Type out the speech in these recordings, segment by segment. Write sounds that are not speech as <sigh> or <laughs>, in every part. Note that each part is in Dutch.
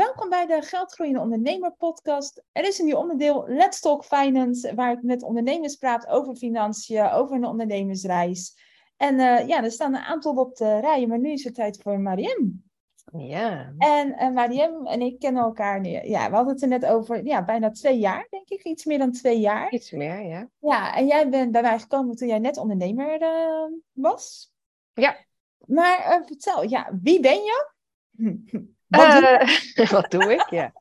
welkom bij de Geldgroeiende Ondernemer podcast. Er is een nieuw onderdeel Let's Talk Finance, waar ik met ondernemers praat over financiën, over een ondernemersreis. En uh, ja, er staan een aantal op de rijen, maar nu is het tijd voor Mariem. Ja. En uh, Mariem en ik kennen elkaar nu. Ja, we hadden het er net over ja, bijna twee jaar, denk ik. Iets meer dan twee jaar. Iets meer, ja. Ja, en jij bent bij mij gekomen toen jij net ondernemer uh, was. Ja. Maar vertel, ja, wie ben je? <laughs> Wat, doe, <laughs> wat doe ik? Ja.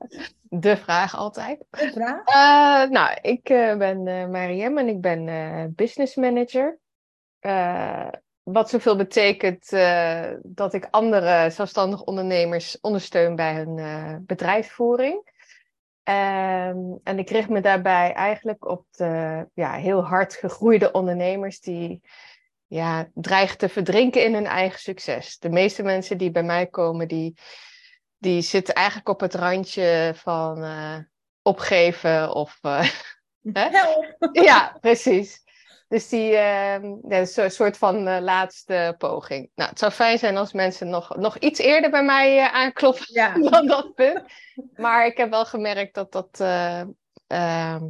De vraag altijd. De vraag? Uh, nou, ik uh, ben Mariem en ik ben business manager. wat zoveel betekent dat ik andere zelfstandig ondernemers ondersteun bij hun bedrijfsvoering. Ehm, en ik richt me daarbij eigenlijk op de ja, heel hard gegroeide ondernemers die ja, dreigen te verdrinken in hun eigen succes. De meeste mensen die bij mij komen, die die zitten eigenlijk op het randje van uh, opgeven of. <laughs> Uh, Help! ja, precies. Dus die uh, een soort van laatste poging. Nou, het zou fijn zijn als mensen nog, nog iets eerder bij mij aankloppen ja. <laughs> dan dat punt. Maar ik heb wel gemerkt dat dat. Ehm,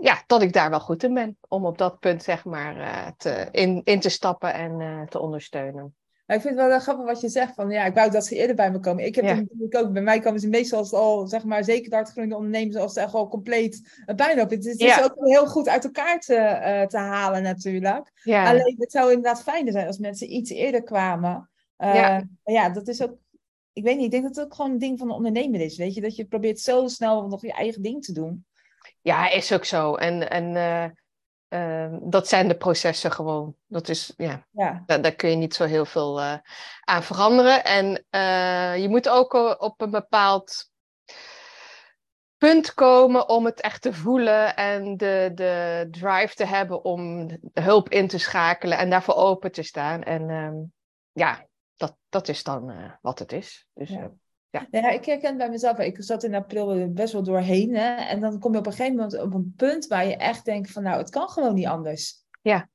ja, dat ik daar wel goed in ben. Om op dat punt, zeg maar, te, in, in te stappen en te ondersteunen. Nou, ik vind het wel grappig wat je zegt van ja, ik wou dat ze eerder bij me komen. Ik heb Ja. natuurlijk ook, bij mij komen ze meestal al, zeg maar, zeker de hardgroeiende ondernemers, als het echt al compleet uh, bijna op is. Het is ook heel goed uit elkaar te, eh, te halen natuurlijk. Ja, Alleen het zou inderdaad fijner zijn als mensen iets eerder kwamen. Ja. maar ja, dat is ook, ik weet niet, ik denk dat het ook gewoon een ding van de ondernemer is. Weet je, dat je probeert zo snel nog je eigen ding te doen. ja, is ook zo. En, en eh, eh, dat zijn de processen gewoon. Dat is, ja, Ja, daar, daar kun je niet zo heel veel eh, aan veranderen. En eh, je moet ook o- op een bepaald punt komen om het echt te voelen en de, de drive te hebben om hulp in te schakelen en daarvoor open te staan. En ehm, ja, dat, dat is dan eh, wat het is. Dus, Ja. Eh, Nou ja, ik herken bij mezelf, ik zat in april er best wel doorheen. Hè? En dan kom je op een gegeven moment op een punt waar je echt denkt van nou, het kan gewoon niet anders. Ja.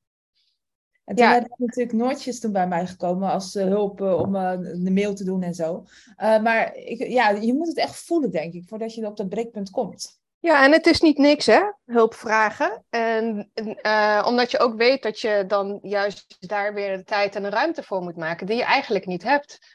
En toen Ja. natuurlijk Noortjes toen bij mij gekomen als eh, hulp eh, om eh, de mail te doen en zo. Maar ik, ja, je moet het echt voelen, denk ik, voordat je op dat breekpunt komt. Ja, en het is niet niks, hè? Hulp vragen. En omdat je ook weet dat je dan juist daar weer de tijd en de ruimte voor moet maken, die je eigenlijk niet hebt.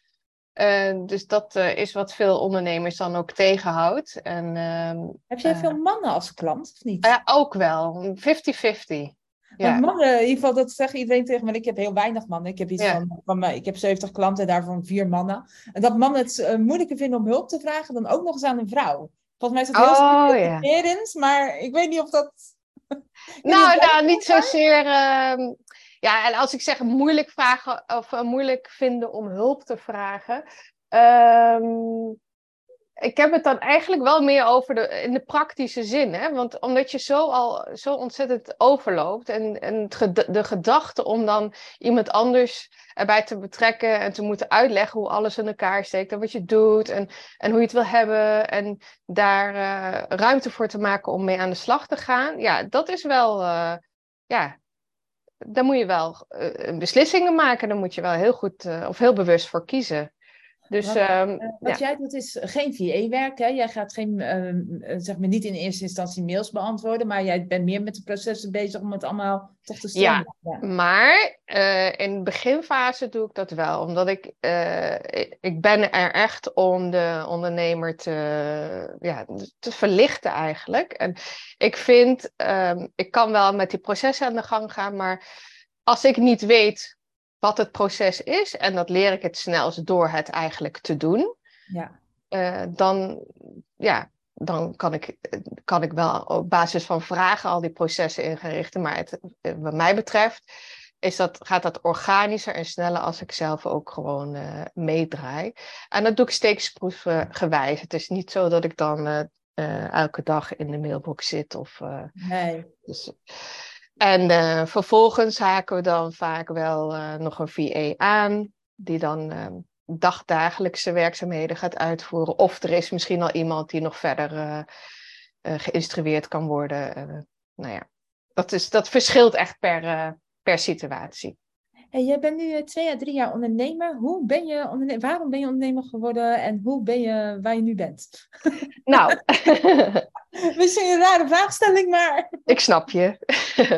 Eh, dus dat eh, is wat veel ondernemers dan ook tegenhoudt. En ehm, Heb jij Eh. veel mannen als klant, of niet? ja, ook wel, 50-50. Ja. Mannen, in ieder geval, dat zegt iedereen tegen me. Ik heb heel weinig mannen. Ik heb iets Ja. van, van ik heb 70 klanten, daarvan vier mannen. En dat mannen het moeilijker vinden om hulp te vragen dan ook nog eens aan een vrouw. Volgens mij is het heel Oh maar ik weet niet of dat. <laughs> Nou, nou, niet zozeer. Ja, en als ik zeg moeilijk vragen of eh, moeilijk vinden om hulp te vragen. ehm, ik heb het dan eigenlijk wel meer over de, in de praktische zin. Hè? Want omdat je zo al zo ontzettend overloopt. En, en de gedachte om dan iemand anders erbij te betrekken. En te moeten uitleggen hoe alles in elkaar steekt. En wat je doet. En, en hoe je het wil hebben. En daar eh, ruimte voor te maken om mee aan de slag te gaan. Ja, dat is wel. eh, ja, daar moet je wel eh, beslissingen maken. Daar moet je wel heel goed eh, of heel bewust voor kiezen. Dus Wat- ehm, Eh, wat jij doet is geen VA-werk. Jij gaat geen, ehm, eh, zeg maar niet in eerste instantie mails beantwoorden, maar jij bent meer met de processen bezig om het allemaal toch te stellen. Ja. Maar eh, in de beginfase doe ik dat wel, omdat ik, ik, ik ben er echt om de ondernemer te, ja, te verlichten eigenlijk. En ik vind, ehm, ik kan wel met die processen aan de gang gaan, maar als ik niet weet wat het proces is, en dat leer ik het snelst door het eigenlijk te doen, Ja. eh, dan, ja, dan kan ik, kan ik wel op basis van vragen al die processen in gaan richten. Maar het, eh, wat mij betreft is dat, gaat dat organischer en sneller als ik zelf ook gewoon eh, meedraai. En dat doe ik steeds proefgewijs. Het is niet zo dat ik dan elke dag in de mailbox zit. Of, Nee. dus, en eh, vervolgens haken we dan vaak wel eh, nog een VA aan, die dan eh, dagdagelijkse werkzaamheden gaat uitvoeren. Of er is misschien al iemand die nog verder eh, geïnstrueerd kan worden. Nou ja, dat, is, dat verschilt echt per, per situatie. En jij bent nu twee à drie jaar ondernemer. Hoe ben je ondernemer? Waarom ben je ondernemer geworden en hoe ben je waar je nu bent? Nou. <laughs> <laughs> <laughs> Misschien een rare vraagstelling, maar. Ik snap je.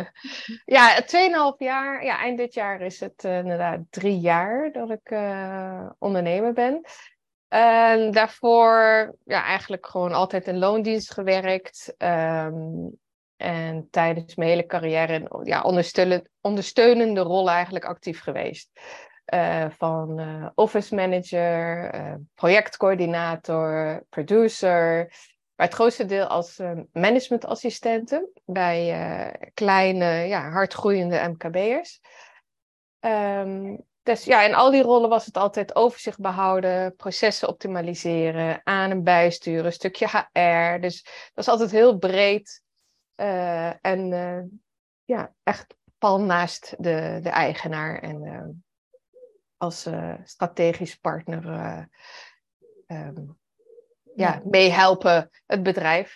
<laughs> ja, 2,5 jaar. Ja, eind dit jaar is het uh, inderdaad drie jaar dat ik uh, ondernemer ben. En daarvoor ja, eigenlijk gewoon altijd in loondienst gewerkt. Um, en tijdens mijn hele carrière ja, ondersteunende, ondersteunende rollen eigenlijk actief geweest. Uh, van office manager, projectcoördinator, producer. Maar het grootste deel als managementassistenten bij kleine, ja, hardgroeiende MKB'ers. Um, dus ja, in al die rollen was het altijd overzicht behouden, processen optimaliseren, aan- en bijsturen, een stukje HR. Dus dat is altijd heel breed uh, en ja, echt pal naast de, de eigenaar en als strategisch partner um, ja, meehelpen het bedrijf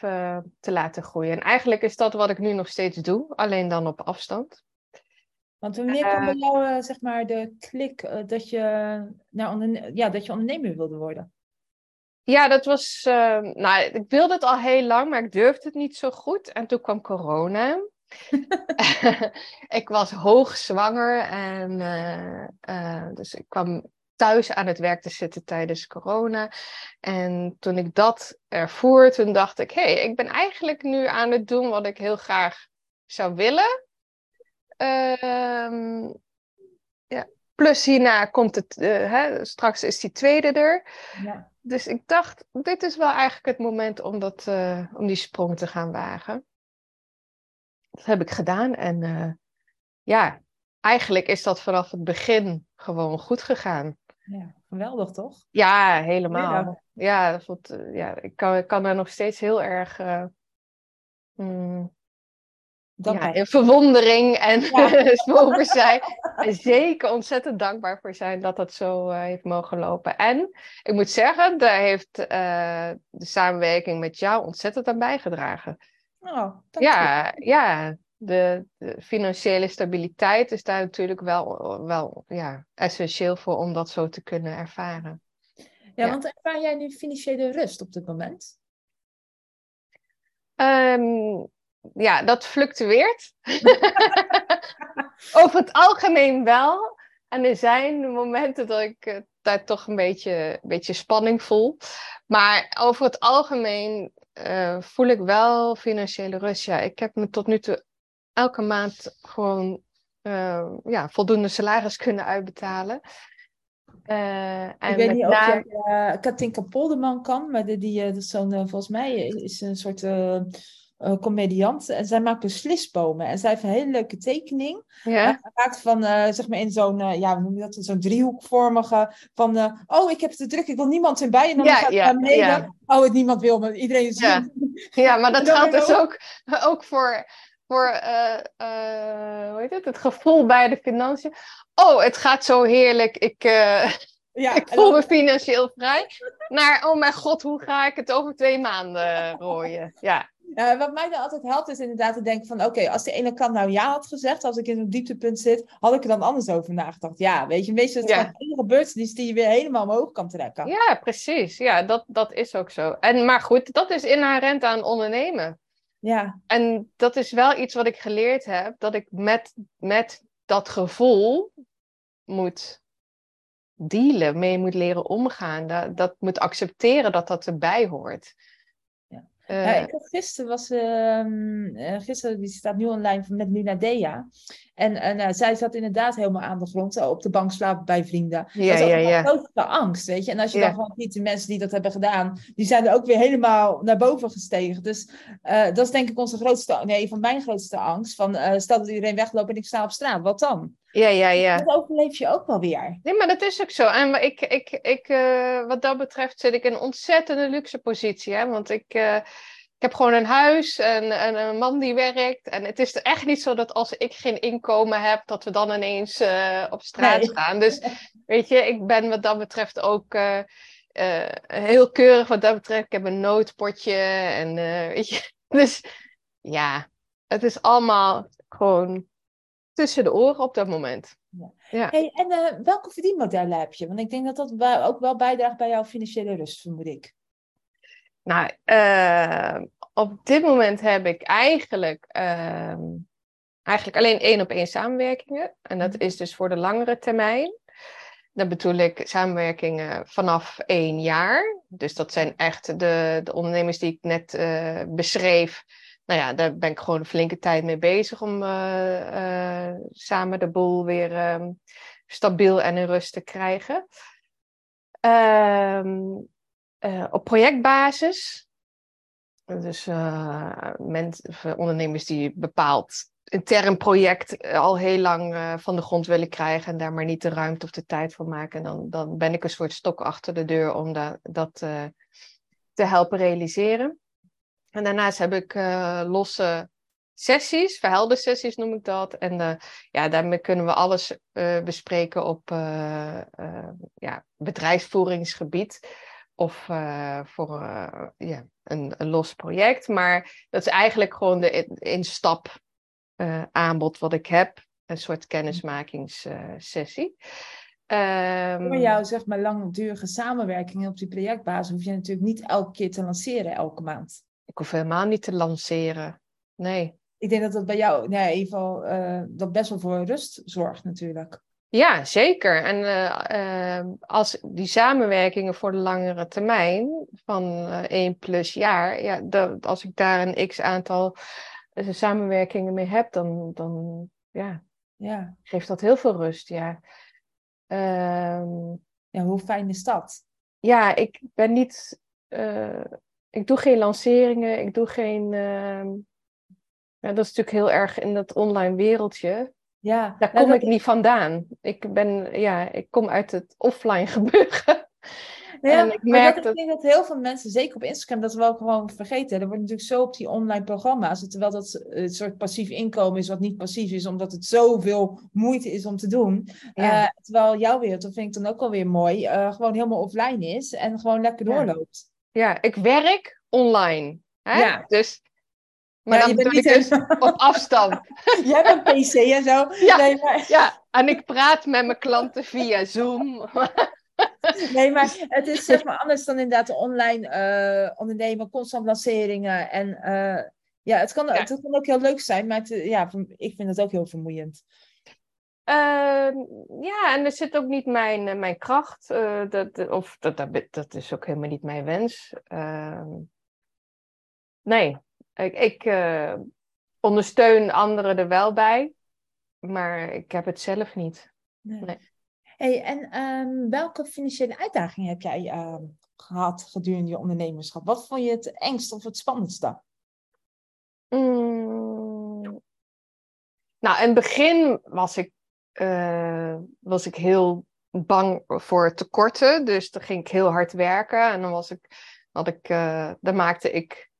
te laten groeien. En eigenlijk is dat wat ik nu nog steeds doe, alleen dan op afstand. Want wanneer kwam bij jou zeg maar de klik dat, je, nou, ja, dat je ondernemer wilde worden? Ja, dat was. Uh, nou, ik wilde het al heel lang, maar ik durfde het niet zo goed. En toen kwam corona. <laughs> <laughs> ik was hoogzwanger en uh, uh, dus ik kwam thuis aan het werk te zitten tijdens corona. En toen ik dat ervoer, toen dacht ik: hé, hey, ik ben eigenlijk nu aan het doen wat ik heel graag zou willen. Ehm, ja. Plus hierna komt het, hè, straks is die tweede er. Ja dus ik dacht, dit is wel eigenlijk het moment om, dat, uh, om die sprong te gaan wagen. Dat heb ik gedaan en uh, ja, eigenlijk is dat vanaf het begin gewoon goed gegaan. Ja, geweldig toch? Ja, helemaal. Ja, dat voelt, uh, ja ik, kan, ik kan daar nog steeds heel erg mm, ja, in verwondering en ja. <laughs> over zijn. En zeker ontzettend dankbaar voor zijn dat dat zo uh, heeft mogen lopen. En ik moet zeggen, daar heeft uh, de samenwerking met jou ontzettend aan bijgedragen. Oh, ja, ja de, de, financiële stabiliteit is daar natuurlijk wel, wel ja, essentieel voor om dat zo te kunnen ervaren. Ja, ja. want ervaar jij nu financiële rust op dit moment? Um, ja, dat fluctueert. <laughs> Over het algemeen wel. En er zijn momenten dat ik uh, daar toch een beetje, een beetje spanning voel. Maar over het algemeen uh, voel ik wel financiële rust. Ja, ik heb me tot nu toe elke maand gewoon uh, ja, voldoende salaris kunnen uitbetalen. en ik weet niet of jij uh, Katinka Polderman kan, maar die, die, zo'n, volgens mij is een soort comediant. En zij maakt beslisbomen. En zij heeft een hele leuke tekening. Ja. Gemaakt van, zeg maar, in zo'n, ja, hoe noem je dat? Zo'n driehoekvormige. Van, oh, ik heb het te druk, ik wil niemand erbij. En dan ja, gaat ja, mee. Ja. Oh, het niemand wil me. Iedereen is ja. ja, maar <laughs> dat geldt dus ook, ook voor, voor hoe heet het? het gevoel bij de financiën. Oh, het gaat zo heerlijk. Ik... Ja, <laughs> ik voel me financieel vrij. Naar, oh mijn god, hoe ga ik het over twee maanden rooien? Ja. Uh, wat mij dan altijd helpt, is inderdaad te denken van... oké, als de ene kant nou ja had gezegd... als ik in een dieptepunt zit... had ik er dan anders over nagedacht. Ja, weet je, meestal is het ja. gebeurtenis... die je weer helemaal omhoog kan trekken. Ja, precies. Ja, dat, dat is ook zo. En, maar goed, dat is inherent aan ondernemen. Ja. En dat is wel iets wat ik geleerd heb... dat ik met, met dat gevoel moet dealen, mee moet leren omgaan. Dat, dat moet accepteren dat dat erbij hoort. Uh, ja, ik had gisteren was, uh, gisteren, die staat nu online met Nina Dea. En, en uh, zij zat inderdaad helemaal aan de grond, op de bank slapen bij vrienden. Ja, dat is ja, ja. grootste angst, weet je. En als je dan gewoon ziet, de mensen die dat hebben gedaan, die zijn er ook weer helemaal naar boven gestegen. Dus dat is denk ik onze grootste, nee, van mijn grootste angst. Van, stel dat iedereen wegloopt en ik sta op straat, wat dan? Ja, ja, ja. Dat overleef je ook wel weer. Nee, maar dat is ook zo. En ik, ik, ik, uh, wat dat betreft zit ik in een ontzettende luxe positie. Hè? Want ik, uh, ik heb gewoon een huis en, en, een man die werkt. En het is echt niet zo dat als ik geen inkomen heb, dat we dan ineens uh, op straat nee. gaan. Dus weet je, ik ben wat dat betreft ook heel keurig wat dat betreft. Ik heb een noodpotje en weet je. <laughs> Dus ja, het is allemaal gewoon tussen de oren op dat moment. Ja. ja. Hey, en uh, welke verdienmodellen heb je? Want ik denk dat dat ook wel bijdraagt bij jouw financiële rust, vermoed ik. Nou, uh, op dit moment heb ik eigenlijk, uh, eigenlijk alleen één op één samenwerkingen. En dat mhm. is dus voor de langere termijn. Dan bedoel ik samenwerkingen vanaf één jaar. Dus dat zijn echt de, de ondernemers die ik net uh, beschreef. Nou ja, daar ben ik gewoon een flinke tijd mee bezig om uh, samen de boel weer ehm, stabiel en in rust te krijgen. Ehm, op projectbasis. Dus ondernemers die bepaald intern project eh, al heel lang van de grond willen krijgen en daar maar niet de ruimte of de tijd voor maken, dan, dan ben ik een soort stok achter de deur om da dat te helpen realiseren. En daarnaast heb ik uh, losse sessies, verheldersessies noem ik dat. En ja, daarmee kunnen we alles bespreken op ja, bedrijfsvoeringsgebied of voor ja, een, een, los project. Maar dat is eigenlijk gewoon de instap uh, aanbod wat ik heb. Een soort kennismakingssessie. Um, Voor jou, zeg maar, langdurige samenwerkingen op die projectbasis hoef je natuurlijk niet elke keer te lanceren, elke maand. Ik hoef helemaal niet te lanceren. Nee. Ik denk dat dat bij jou, nee, in ieder geval, uh, dat best wel voor rust zorgt natuurlijk. Ja, zeker. En uh, als die samenwerkingen voor de langere termijn van één plus jaar, ja, dat, als ik daar een x aantal er samenwerkingen mee hebt, dan, dan ja, ja. geeft dat heel veel rust. Ja. Um, ja, hoe fijn is dat? Ja, ik ben niet. Uh, ik doe geen lanceringen, ik doe geen. Uh, ja, dat is natuurlijk heel erg in dat online wereldje. Ja, Daar kom ik niet vandaan. Ik ben, ja, ik kom uit het offline <laughs> gebeuren. En ik merk dat, dat... Ik denk dat heel veel mensen, zeker op Instagram, dat we wel gewoon vergeten. Er wordt natuurlijk zo op die online programma's, terwijl dat een soort passief inkomen is wat niet passief is, omdat het zoveel moeite is om te doen. Uh, terwijl jouw wereld, dat vind ik dan ook alweer mooi, uh, gewoon helemaal offline is en gewoon lekker doorloopt. Ja, ik werk online. Hè? Ja. Dus maar ja, dan ben ik dus op afstand. <laughs> Jij bent PC en zo. Ja, nee, maar... ja, en ik praat met mijn klanten via Zoom. <laughs> nee, maar het is zeg maar anders dan inderdaad de online uh, ondernemen, constant lanceringen. En uh, ja, het kan, Het kan ook heel leuk zijn, maar het, ja, ik vind het ook heel vermoeiend. Uh, ja, en er zit ook niet mijn, eh, mijn kracht, dat, of dat, dat, dat, is ook helemaal niet mijn wens. Ehm, nee, ik, ik ondersteun anderen er wel bij, maar ik heb het zelf niet. nee. nee. Hey, en um, welke financiële uitdagingen heb jij gehad gedurende je ondernemerschap? Wat vond je het engst of het spannendste? Mm. Nou, in het begin was ik, uh, was ik heel bang voor tekorten. Dus dan ging ik heel hard werken. En dan was ik, had ik, uh, dan maakte ik,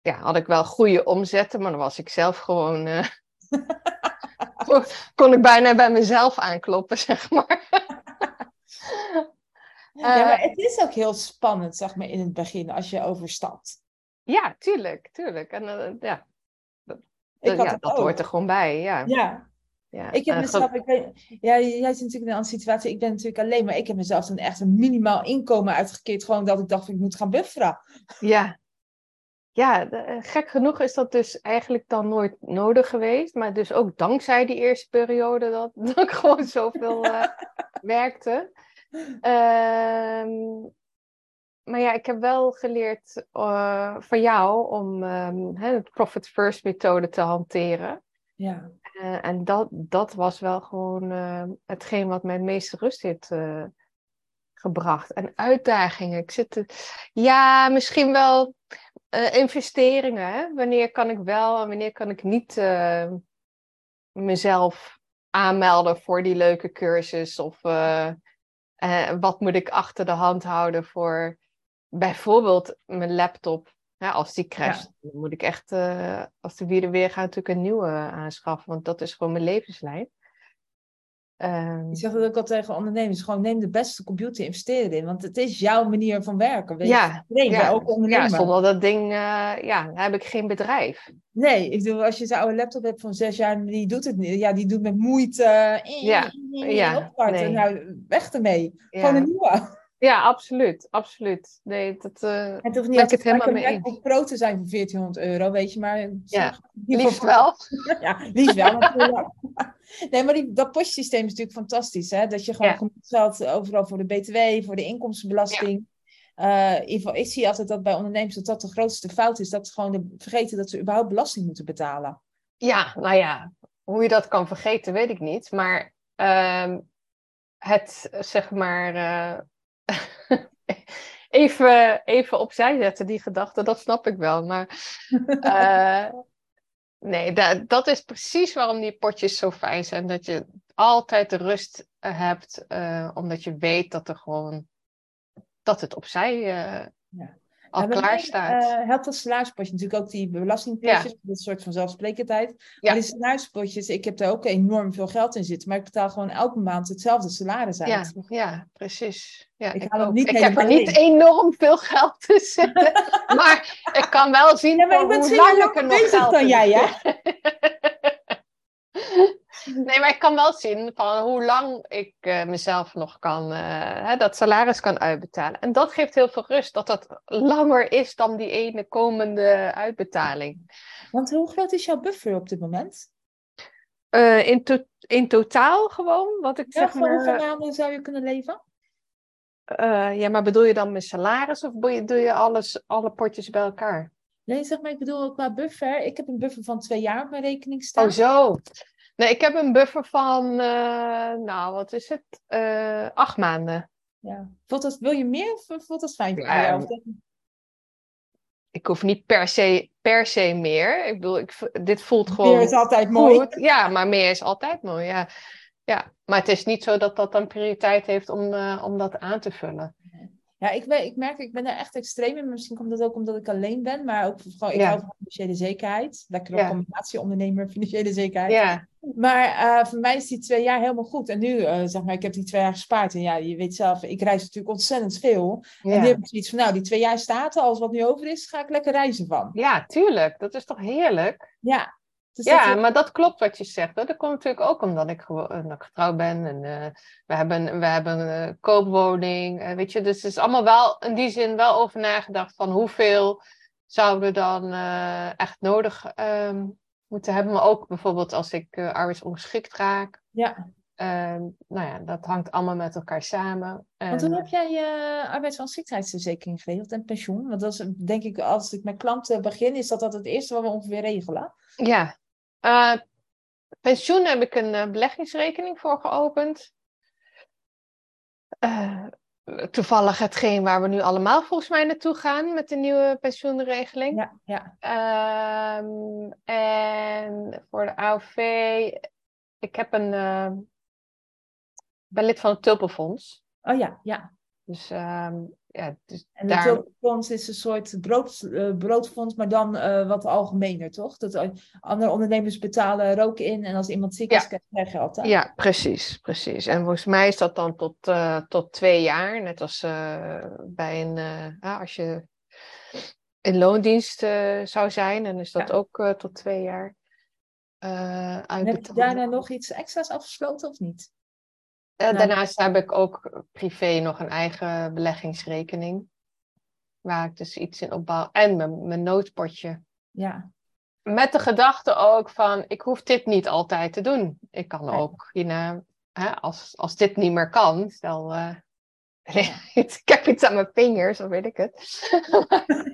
ja, had ik wel goede omzetten, maar dan was ik zelf gewoon. <laughs> Uh, kon ik bijna bij mezelf aankloppen, <laughs> zeg maar. ja, maar het is ook heel spannend, zeg maar, in het begin als je overstapt. Ja, tuurlijk, tuurlijk. En ja, dat, ja, dat hoort er gewoon bij, ja. Ja. Ja, ik heb uh, mezelf, ik ja, jij zit natuurlijk in een andere situatie, ik ben natuurlijk alleen, maar ik heb mezelf dan echt een minimaal inkomen uitgekeerd, gewoon dat ik dacht, ik moet gaan bufferen. Ja, ja, eh, gek genoeg is dat dus eigenlijk dan nooit nodig geweest. Maar dus ook dankzij die eerste periode dat, <laughs> dat ik gewoon zoveel uh, <laughs> werkte. Uh, maar ja, ik heb wel geleerd uh, van jou om um, de Profit First methode te hanteren. Ja. En dat, dat was wel gewoon hetgeen wat mij het meeste rust heeft gebracht. En uitdagingen. Ik zit Ja, misschien wel investeringen. Hè? Wanneer kan ik wel en wanneer kan ik niet mezelf aanmelden voor die leuke cursus? Of wat moet ik achter de hand houden voor bijvoorbeeld mijn laptop? Ja, als die crasht, dan moet ik echt, als de wielen weer gaan, natuurlijk een nieuwe aanschaffen. Want dat is gewoon mijn levenslijn. Ehm, Ik zeg dat ook al tegen ondernemers. Gewoon neem de beste computer, investeer erin. Want het is jouw manier van werken. Weet je? ja, Iedereen, ja, ook ondernemer. ja, zonder dat ding eh, ja, dan heb ik geen bedrijf. Nee, ik bedoel, als je zo'n oude laptop hebt van zes jaar, die doet het niet. Ja, die doet met moeite. eh, Ja, ja, nee. Nou, weg ermee. Gewoon een nieuwe. Ja absoluut, absoluut. Nee, dat, eh, Het hoeft Ben niet ik altijd het helemaal mee Pro te zijn voor 1400 euro, weet je. Maar Ja, liefst wel. <laughs> Ja, liefst wel. <laughs> nee, maar die, dat postsysteem is natuurlijk fantastisch. Hè? Dat je gewoon Ja. geld overal voor de BTW, voor de inkomstenbelasting. Eh, in ieder geval, ik zie altijd dat bij ondernemers dat dat de grootste fout is. Dat ze gewoon de- vergeten dat ze überhaupt belasting moeten betalen. Ja, nou ja, hoe je dat kan vergeten, weet ik niet. Maar ehm, het, zeg maar, eh, <laughs> even, even opzij zetten, die gedachte, dat snap ik wel. Maar <laughs> eh, nee, da- dat is precies waarom die potjes zo fijn zijn. Dat je altijd de rust eh, hebt, eh, omdat je weet dat er gewoon, dat het opzij Ja. Al Ja, klaar staat. eh, helpt dat salarispotje natuurlijk ook die belastingpotjes. Dat is een soort van zelfsprekendheid. Ja. Maar die salarispotjes, ik heb daar ook enorm veel geld in zitten. Maar ik betaal gewoon elke maand hetzelfde salaris uit. Ja, ja, precies. Ja, Ik ik ook. niet ik heb er niet enorm veel geld in zitten. <laughs> maar ik kan wel zien Ja, maar ik ben hoe lang ik er nog bezig geld dan jij, hè? <laughs> <laughs> Nee, maar ik kan wel zien van hoe lang ik eh, mezelf nog kan, eh, hè, dat salaris kan uitbetalen. En dat geeft heel veel rust, dat dat langer is dan die ene komende uitbetaling. Want hoe groot is jouw buffer op dit moment? Eh, in, to- in totaal gewoon, wat ik Ja, zeg maar... hoeveel maanden zou je kunnen leven? ja, maar bedoel je dan mijn salaris of doe je alles, alle potjes bij elkaar? Nee, zeg maar, ik bedoel ook qua buffer. Ik heb een buffer van twee jaar op mijn rekening staan. Oh, zo. Nee, ik heb een buffer van, eh, nou, wat is het? Eh, acht maanden. Ja. Voelt dat, wil je meer of voelt dat fijn Ja, jou? Dat- Ik hoef niet per se, per se meer. Ik bedoel, ik, dit voelt gewoon Meer is altijd mooi. goed. Ja, maar meer is altijd mooi, ja. ja. Maar het is niet zo dat dat dan prioriteit heeft om, eh, om dat aan te vullen. Ja, ik, ben, ik merk, ik ben daar echt extreem in. Misschien komt dat ook omdat ik alleen ben. Maar ook gewoon, ik Ja. hou van financiële zekerheid. Lekkere Ja. combinatie ondernemer, <laughs> financiële zekerheid. Ja, Maar eh, voor mij is die twee jaar helemaal goed. En nu, eh, zeg maar, ik heb die twee jaar gespaard. En ja, je weet zelf, ik reis natuurlijk ontzettend veel. En nu heb ik zoiets van, nou, die twee jaar staat er. Als wat nu over is, ga ik lekker reizen van. ja, tuurlijk. Dat is toch heerlijk? Ja. Dus Ja, dat- maar dat klopt wat je zegt. Hoor. Dat komt natuurlijk ook omdat ik, gewoon, dat ik getrouwd ben. En eh, we hebben, we hebben een koopwoning. eh, weet je, dus het is allemaal wel in die zin wel over nagedacht van hoeveel zouden we dan eh, echt nodig ehm, moeten hebben. Maar ook bijvoorbeeld als ik eh arbeidsongeschikt raak. ja. Ehm, nou ja, dat hangt allemaal met elkaar samen. Want En, hoe heb jij je arbeidsongeschiktheidsverzekering geregeld en pensioen? Want dat is denk ik, als ik met klanten begin, is dat altijd het eerste wat we ongeveer regelen. Ja, Eh, pensioen heb ik een eh, beleggingsrekening voor geopend. Eh, toevallig hetgeen waar we nu allemaal volgens mij naartoe gaan met de nieuwe pensioenregeling. Ja, ja. Ehm, en voor de AOV, ik heb een, ben lid van het Tulpenfonds. Oh ja, ja. Dus ehm, ja, dus En daar, tulpenfonds is een soort brood, eh, broodfonds, maar dan eh, wat algemener, toch? Dat eh, andere ondernemers betalen rook in en als iemand ziek is, krijgt hij geld. hè? Ja, precies, precies. En volgens mij is dat dan tot, tot twee jaar. Net als bij een, ah, als je in loondienst zou zijn, dan is dat Ja. ook tot twee jaar En heb je daarna nog iets extra's afgesloten of niet? Eh, Nou. Daarnaast heb ik ook privé nog een eigen beleggingsrekening. Waar ik dus iets in opbouw. En mijn, mijn noodpotje. Ja, Met de gedachte ook van, ik hoef dit niet altijd te doen. Ik kan ook hierna, hè, als, als dit niet meer kan, stel, eh, <laughs> ik heb iets aan mijn vingers, of weet ik het.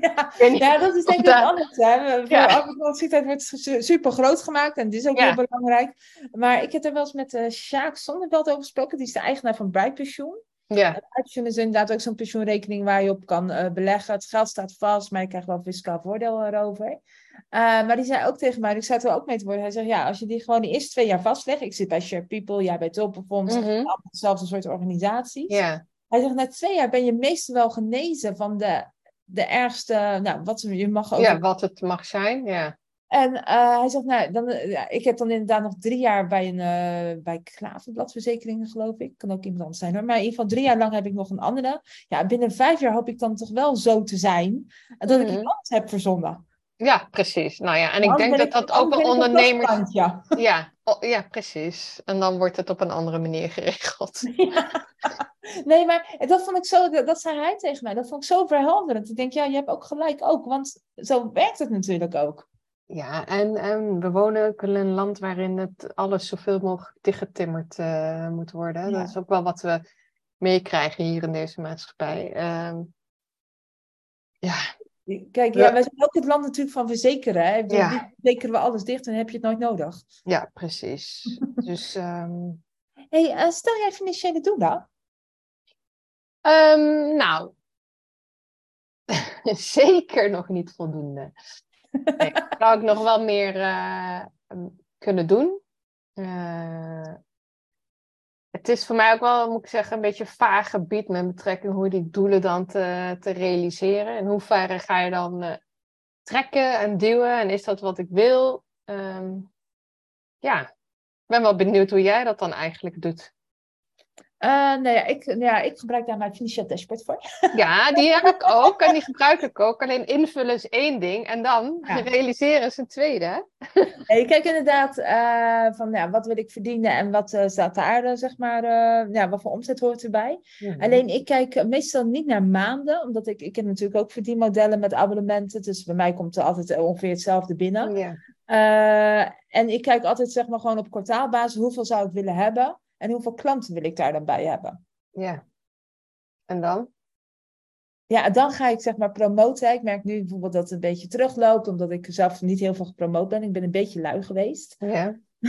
ja. <laughs> Ik ja dat is denk ik ook anders. Hè. Voor Ja. arbeidsongeschiktheid wordt su- super groot gemaakt en dit is ook Ja. heel belangrijk. Maar ik heb er wel eens met uh, Sjaak Zonneveld over gesproken. Die is de eigenaar van Brightpensioen. Ja, is inderdaad ook zo'n pensioenrekening waar je op kan eh, beleggen. Het geld staat vast, maar je krijgt wel fiscaal voordeel erover. Eh, maar die zei ook tegen mij, ik het er ook mee te worden. Hij zegt, ja, als je die gewoon de eerste twee jaar vastlegt. Ik zit bij Share People, jij bij Tulpenfonds. Mhm. Allemaal dezelfde soort organisaties. ja, Hij zegt, na twee jaar ben je meestal wel genezen van de, de ergste... Nou, wat je mag ook... ja, wat het mag zijn, ja. En eh, hij zegt, nou, dan, eh, ja, ik heb dan inderdaad nog drie jaar bij een uh, bij Klaverbladverzekeringen, geloof ik. Kan ook iemand anders zijn hoor. Maar in ieder geval drie jaar lang heb ik nog een andere. Ja, binnen vijf jaar hoop ik dan toch wel zo te zijn dat ik Mhm. anders heb verzonnen. Ja, precies. Nou ja, en ik denk dat dat ook een ondernemers... klastkantje. Ja, oh, ja, precies. En dan wordt het op een andere manier geregeld. <laughs> Ja. Nee, maar dat vond ik zo, dat, dat zei hij tegen mij, dat vond ik zo verhelderend. Ik denk, ja, je hebt ook gelijk ook, want zo werkt het natuurlijk ook. Ja, en, en we wonen ook in een land waarin het alles zoveel mogelijk dichtgetimmerd eh, moet worden. Ja. Dat is ook wel wat we meekrijgen hier in deze maatschappij. Ehm, ja, Kijk, Ja. wij zijn ook het land natuurlijk van verzekeren. Hè? Bedoel, Ja. Verzekeren we alles dicht en dan heb je het nooit nodig. ja, precies. <laughs> Dus ehm, hey, eh, stel jij financiële doelen? ehm, nou, <laughs> zeker nog niet voldoende. Nee, zou ik nog wel meer eh, kunnen doen. Eh, het is voor mij ook wel, moet ik zeggen, een beetje een vaag gebied met betrekking hoe die doelen dan te, te realiseren. En hoe ver ga je dan eh, trekken en duwen? En is dat wat ik wil? Ehm, ja, ik ben wel benieuwd hoe jij dat dan eigenlijk doet. Eh, nou ja ik, nou ja, ik gebruik daar mijn financieel dashboard voor. <laughs> Ja, die heb ik ook en die gebruik ik ook. Alleen invullen is één ding en dan Ja. realiseren is een tweede. Nee, ik kijk inderdaad eh, van ja, wat wil ik verdienen en wat eh, staat daar, zeg maar, ja, wat voor omzet hoort erbij. Alleen ik kijk meestal niet naar maanden, omdat ik, ik heb natuurlijk ook verdienmodellen met abonnementen. Dus bij mij komt er altijd ongeveer hetzelfde binnen. Ja. En ik kijk altijd zeg maar gewoon op kwartaalbasis hoeveel zou ik willen hebben en hoeveel klanten wil ik daar dan bij hebben. ja. En dan? Ja, dan ga ik zeg maar promoten. Ik merk nu bijvoorbeeld dat het een beetje terugloopt, omdat ik zelf niet heel veel gepromoot ben. Ik ben een beetje lui geweest. Ja. <laughs>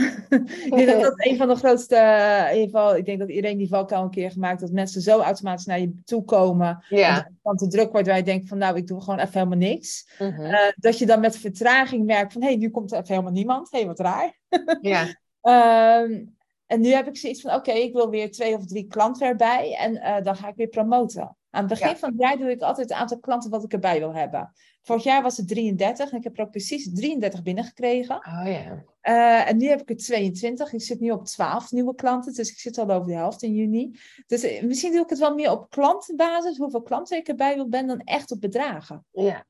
ik denk dat dat een van de grootste, eh, in ieder geval, ik denk dat iedereen die valkuil een keer gemaakt, dat mensen zo automatisch naar je toe komen. Ja. Dan te druk wordt waar je denkt van nou, ik doe gewoon even helemaal niks. Mhm. Eh, dat je dan met vertraging merkt van hé, hey, nu komt er even helemaal niemand. Hé, hey, wat raar. ja. <laughs> Ehm, en nu heb ik zoiets van, oké, ik wil weer twee of drie klanten erbij. En eh, dan ga ik weer promoten. Aan het begin Ja. van het jaar doe ik altijd het aantal klanten wat ik erbij wil hebben. Vorig jaar was het 33 en ik heb er ook precies 33 binnengekregen. Oh ja. Eh, en nu heb ik er 22. Ik zit nu op 12 nieuwe klanten, dus ik zit al over de helft in juni. Dus eh, misschien doe ik het wel meer op klantenbasis, hoeveel klanten ik erbij wil ben, dan echt op bedragen. Ja.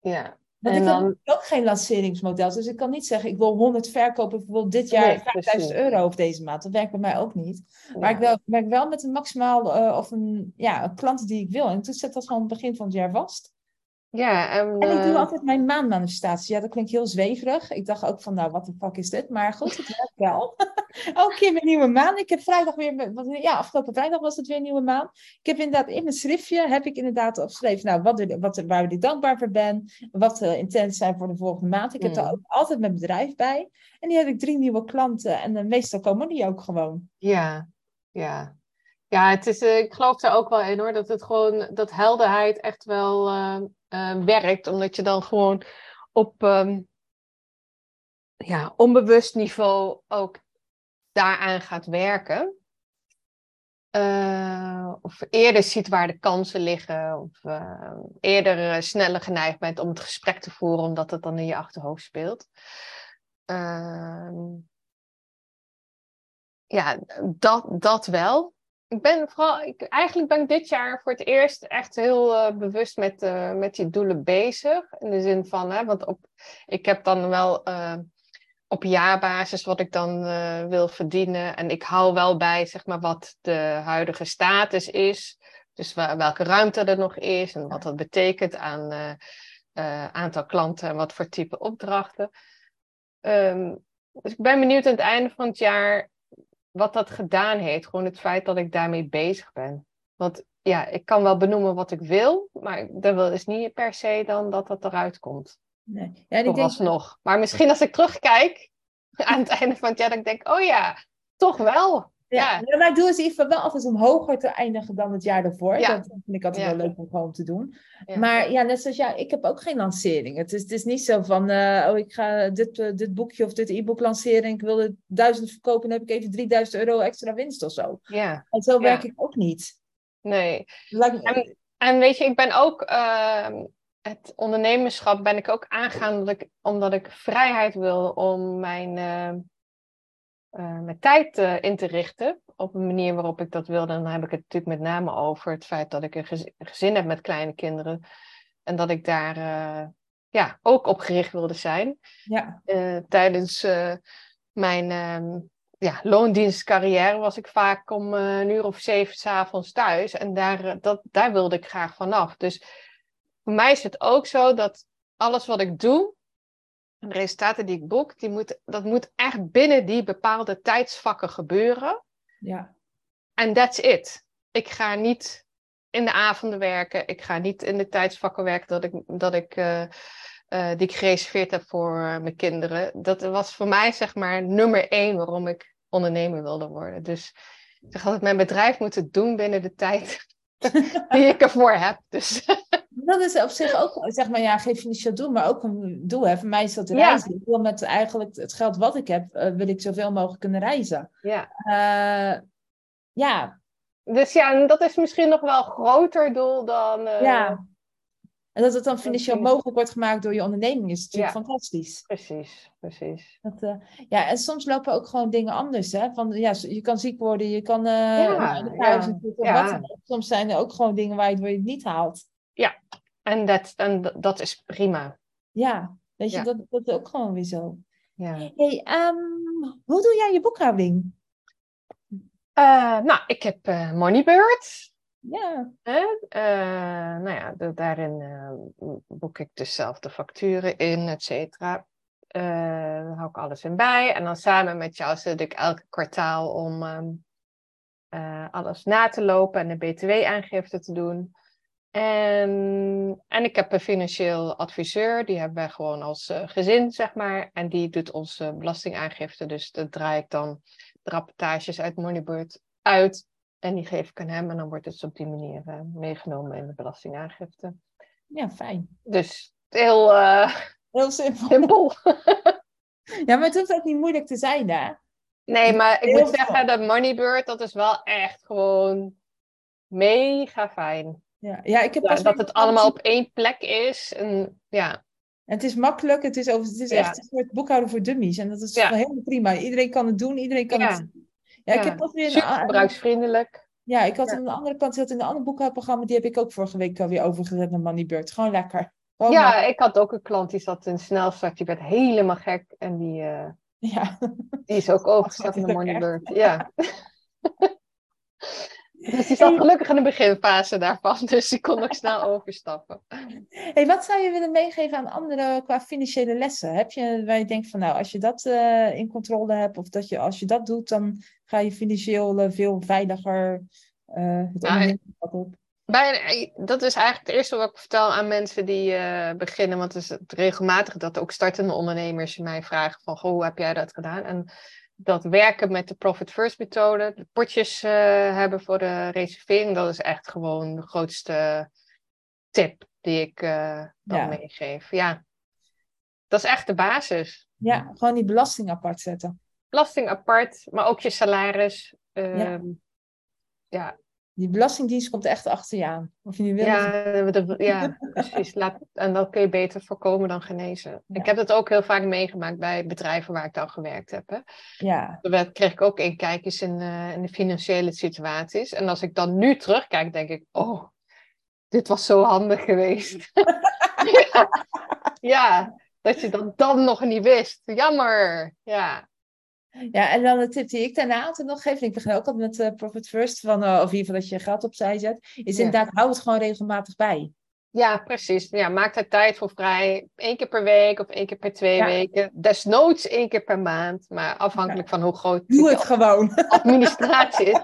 Ja. Want En ik heb ook geen lanceringsmodel. Dus ik kan niet zeggen, ik wil 100 verkopen bijvoorbeeld dit jaar Nee, 5000 precies. euro of deze maand. Dat werkt bij mij ook niet. Maar ik wel, werk wel met een maximaal eh, of een, ja, een klant die ik wil. En toen zet dat gewoon het begin van het jaar vast. Ja, en, En ik doe eh, altijd mijn maandmanifestatie. Ja, dat klinkt heel zweverig. Ik dacht ook van, nou, wat de fuck is dit? Maar goed, het werkt wel. <laughs> Elke keer mijn nieuwe maan. Ik heb vrijdag weer, ja, afgelopen vrijdag was het weer een nieuwe maan. Ik heb inderdaad in mijn schriftje, heb ik inderdaad opgeschreven, nou, wat, er- wat, er- waar ik dankbaar voor ben. Wat de intenties zijn voor de volgende maand. Ik heb daar Mm. ook altijd mijn bedrijf bij. En nu heb ik drie nieuwe klanten. En eh, meestal komen die ook gewoon. ja. Ja. Ja, het is, eh, ik geloof daar ook wel in hoor. Dat het gewoon, dat helderheid echt wel eh, eh, werkt. Omdat je dan gewoon op ehm, ja, onbewust niveau ook daaraan gaat werken. Of eerder ziet waar de kansen liggen. Of eerder sneller geneigd bent om het gesprek te voeren, omdat het dan in je achterhoofd speelt. Ehm, ja, dat, dat wel. Ik ben vooral, ik, eigenlijk ben ik dit jaar voor het eerst echt heel eh, bewust met, eh, met die doelen bezig. In de zin van, hè, want op, ik heb dan wel eh, op jaarbasis wat ik dan wil verdienen. En ik hou wel bij, zeg maar, wat de huidige status is. Dus welke ruimte er nog is en wat dat betekent aan aantal klanten en wat voor type opdrachten. Ehm, dus ik ben benieuwd aan het einde van het jaar wat dat gedaan heeft. Gewoon het feit dat ik daarmee bezig ben. Want ja, ik kan wel benoemen wat ik wil, maar dat wil is niet per se dan dat dat eruit komt. Nee. Ja, ik denk, Vooralsnog. Maar misschien als ik terugkijk aan het einde van het jaar, dat ik denk, oh ja, toch wel. Ja, Ja. ja. mijn doel is in ieder geval wel altijd om hoger te eindigen dan het jaar daarvoor. Ja. Dat vind ik altijd Ja. wel leuk om gewoon te doen. Ja. Maar ja, net zoals jou, ik heb ook geen lancering. Het is, het is niet zo van, eh, oh, ik ga dit, eh, dit boekje of dit e-book lanceren en ik wil het duizend verkopen, dan heb ik even 3000 euro extra winst of zo. Ja, En zo Ja. werk ik ook niet. nee. En weet je, ik ben ook, ehm, het ondernemerschap ben ik ook aangegaan dat ik, omdat ik vrijheid wil om mijn, uh, mijn tijd uh, in te richten. Op een manier waarop ik dat wilde. En dan heb ik het natuurlijk met name over het feit dat ik een gezin, een gezin heb met kleine kinderen. En dat ik daar ja, ook op gericht wilde zijn. Ja. tijdens mijn ehm, ja, loondienstcarrière was ik vaak om een uur of zeven s'avonds thuis. En daar, dat, daar wilde ik graag vanaf. Dus voor mij is het ook zo dat alles wat ik doe, de resultaten die ik boek, die moet, dat moet echt binnen die bepaalde tijdsvakken gebeuren. Ja. En that's it. Ik ga niet in de avonden werken. Ik ga niet in de tijdsvakken werken dat ik, dat ik, uh, uh, die ik gereserveerd heb voor uh, mijn kinderen. Dat was voor mij zeg maar nummer één waarom ik ondernemer wilde worden. Dus ik zeg altijd, mijn bedrijf moet het doen binnen de tijd <laughs> die ik ervoor heb. Dus dat is op zich ook, zeg maar, ja, geen financieel doel, maar ook een doel. Hè. Voor mij is dat reizen. Ik wil met eigenlijk het geld wat ik heb, uh, wil ik zoveel mogelijk kunnen reizen. Ja. Uh, ja. Dus ja, dat is misschien nog wel een groter doel dan... Uh, ja. En dat het dan financieel mogelijk wordt gemaakt door je onderneming is natuurlijk Ja. fantastisch. Precies, precies. Dat, ja, en soms lopen ook gewoon dingen anders. Hè? Van, ja, je kan ziek worden, je kan Ja, ja, ja. Soms zijn er ook gewoon dingen waar je het niet haalt. En dat, en d- dat is prima. Ja, weet je, Ja. dat, dat is ook gewoon weer zo. Ja. Hey, ehm, hoe doe jij je boekhouding? Eh, nou, ik heb eh, Moneybird. Ja? Eh, nou ja, da- daarin boek ik dus zelf de facturen in, et cetera. Daar hou ik alles in bij. En dan samen met jou zit ik elke kwartaal om ehm, eh, alles na te lopen en de btw-aangifte te doen. En, en ik heb een financieel adviseur, die hebben wij gewoon als eh, gezin, zeg maar. En die doet onze belastingaangifte. Dus dat draai ik dan de rapportages uit Moneybird uit. En die geef ik aan hem en dan wordt het op die manier eh, meegenomen in de belastingaangifte. ja, fijn. Dus heel eh, Heel simpel. simpel. <laughs> Ja, maar het hoeft ook niet moeilijk te zijn, hè? nee, maar ik Heel moet zeggen, dat Moneybird, dat is wel echt gewoon mega fijn. Ja, ja ik heb Ja, pas dat het allemaal op één plek is. En ja, En het is makkelijk, het is, over, het is Ja. echt een soort boekhouden voor dummies. En dat is Ja. helemaal prima. Iedereen kan het doen, iedereen kan Ja. het... Ja, ik heb pas weer een... gebruiksvriendelijk. Ja, ik had aan de andere kant, zat in een ander boekhoudprogramma, die heb ik ook vorige week alweer overgezet naar Moneybird. Gewoon lekker. Gewoon Ja, ik had ook een klant die zat in snelstart, die werd helemaal gek. En die, eh, Ja. die is ook <laughs> overgestapt gaat naar Moneybird. Ja. <laughs> <laughs> dus die zat gelukkig in de beginfase daarvan, <laughs> dus die kon ook snel overstappen. Hey, wat zou je willen meegeven aan anderen qua financiële lessen? Heb je waar je denkt van, nou, als je dat eh, in controle hebt, of dat je als je dat doet, dan ga je financieel eh, veel veiliger eh het ondernemerschap op. Bij, dat is eigenlijk het eerste wat ik vertel aan mensen die beginnen. Want het is regelmatig dat ook startende ondernemers mij vragen van... Goh, hoe heb jij dat gedaan? En dat werken met de Profit First methode, de potjes eh, hebben voor de reservering... dat is echt gewoon de grootste tip die ik eh, dan Ja. meegeef. Ja, dat is echt de basis. Ja, gewoon die belasting apart zetten. Belasting apart, maar ook je salaris. Ja. Ehm, ja, Die belastingdienst komt echt achter je aan. Of je nu wil of Ja, de- ja, precies. Laat, en dat kun je beter voorkomen dan genezen. Ja. Ik heb dat ook heel vaak meegemaakt bij bedrijven waar ik dan gewerkt heb. Hè. Ja, Daar kreeg ik ook inkijkjes in, eh, in de financiële situaties. En als ik dan nu terugkijk, denk ik, oh, dit was zo handig geweest. <laughs> ja. ja, dat je dat dan nog niet wist. Jammer. Ja, ja, en dan de tip die ik daarna altijd nog geef, en ik begin ook altijd met eh, Profit First, van, eh, of in ieder geval dat je geld opzij zet, is Ja. inderdaad, hou het gewoon regelmatig bij. ja precies. Ja, maak daar tijd voor vrij. Eén keer per week of één keer per twee Ja. weken. Desnoods één keer per maand. Maar afhankelijk van hoe groot Doe het <laughs> gewoon. administratie is.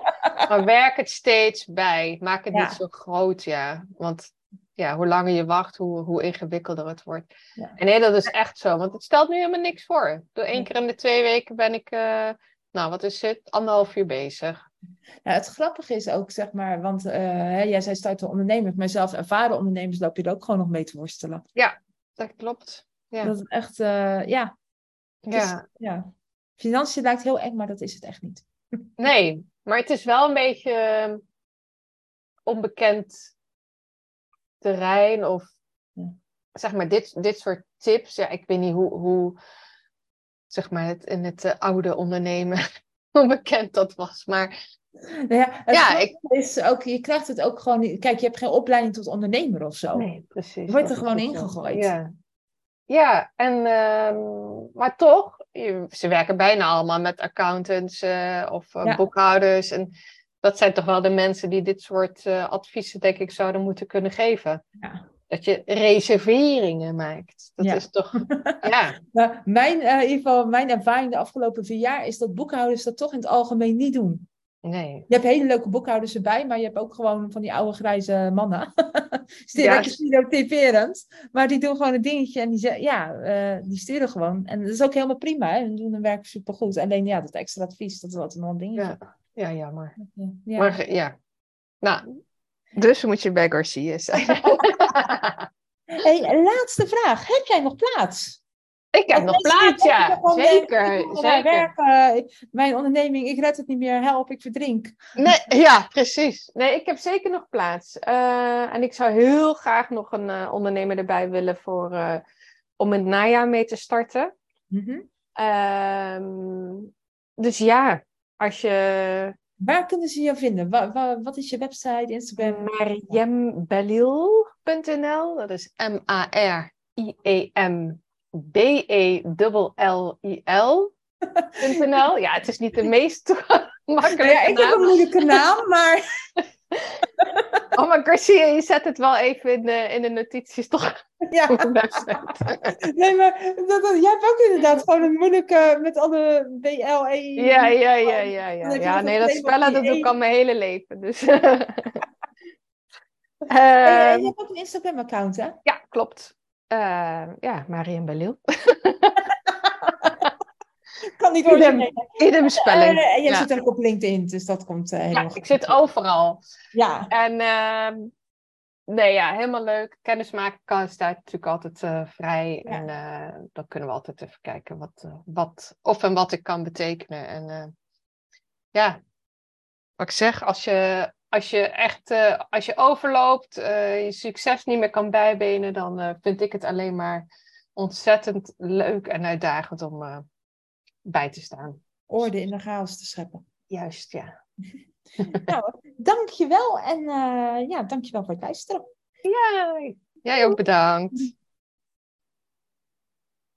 Maar werk het steeds bij. Maak het Ja. niet zo groot, ja. Want ja, hoe langer je wacht, hoe, hoe ingewikkelder het wordt. Ja. En nee, dat is echt zo. Want het stelt nu helemaal niks voor. Door één keer in de twee weken ben ik, eh, nou wat is het, anderhalf uur bezig. Ja, het grappige is ook, zeg maar, want hè, jij zei starten ondernemers, maar zelf ervaren ondernemers loop je er ook gewoon nog mee te worstelen. Dat klopt. Ja. Dat is echt, eh, ja, ja. ja. Financiën lijkt heel eng, maar dat is het echt niet. <laughs> Nee, maar het is wel een beetje eh, onbekend terrein of Ja. zeg maar, dit, dit soort tips, ja, ik weet niet hoe, hoe zeg maar, het, in het eh, oude ondernemen, <laughs> hoe bekend dat was. Maar Nou ja, het Ja, is ook, je krijgt het ook gewoon niet. Kijk, je hebt geen opleiding tot ondernemer of zo. nee, precies. Je wordt er gewoon ingegooid. Ja, ja en, ehm, maar toch, je- ze werken bijna allemaal met accountants eh, of eh, Ja. boekhouders. En dat zijn toch wel de mensen die dit soort eh, adviezen, denk ik, zouden moeten kunnen geven. Ja. Dat je reserveringen maakt. Dat Ja. is toch, <laughs> ja. Nou, mijn, eh, in ieder geval, mijn ervaring de afgelopen vier jaar is dat boekhouders dat toch in het algemeen niet doen. Nee. Je hebt hele leuke boekhouders erbij, maar je hebt ook gewoon van die oude grijze mannen. <laughs> Sturen Ja. stereotyperend. Maar die doen gewoon een dingetje en die, zeggen, ja, eh, die sturen gewoon. En dat is ook helemaal prima. Hè? Ze doen hun werk supergoed. Alleen ja, dat extra advies, dat is altijd nog een dingetje. Ja, ja jammer. Ja. Maar ge- ja. Nou, dus moet je bij Garcia zijn. <laughs> Hey, laatste vraag. Heb jij nog plaats? ik heb nog plaats, ja. eh, ik Zeker, werk, eh, mijn onderneming, ik red het niet meer, help, ik verdrink. Nee, ja, precies. Nee, ik heb zeker nog plaats. Eh, en ik zou heel graag nog een eh, ondernemer erbij willen voor, eh, om het najaar mee te starten. Mhm. Ehm, dus ja, als je Waar kunnen ze je vinden? Wa- wa- wat is je website, Instagram? mariembelil.nl, dat is M-A-R-I-E-M-B-E-L-L-I-L.nl. Ja, het is niet de <laughs> meest <laughs> makkelijke Ja, ik heb een moeilijke naam, maar <laughs> <laughs> Oh, maar Garcia, je zet het wel even in de, in de notities toch ja. Nee, maar dat, dat- jij hebt ook inderdaad gewoon een moeilijke met alle B-L-E. Ja, ja, ja, ja. Ja, ja nee, dat spellen dat doe ik E. al mijn hele leven. Dus. En <laughs> <laughs> Ehm, je hebt ook een Instagram-account, hè? ja, klopt. Eh, ja, Marian Belil. Kan niet origineel. idem spelling. Eh, en je Ja. zit ook op LinkedIn, dus dat komt eh, helemaal Ja, goed. ik zit overal. Ja, En ehm, nee, ja, helemaal leuk. Kennismaken kan staat natuurlijk altijd eh, vrij. Ja. En dan kunnen we altijd even kijken wat, wat of en wat ik kan betekenen. En ja, wat ik zeg, als je, als je echt als je overloopt, je succes niet meer kan bijbenen, dan vind ik het alleen maar ontzettend leuk en uitdagend om bij te staan. orde in de chaos te scheppen. Juist, ja. <laughs> nou, dankjewel en eh ja, dankjewel voor het luisteren. Ja, jij ook bedankt.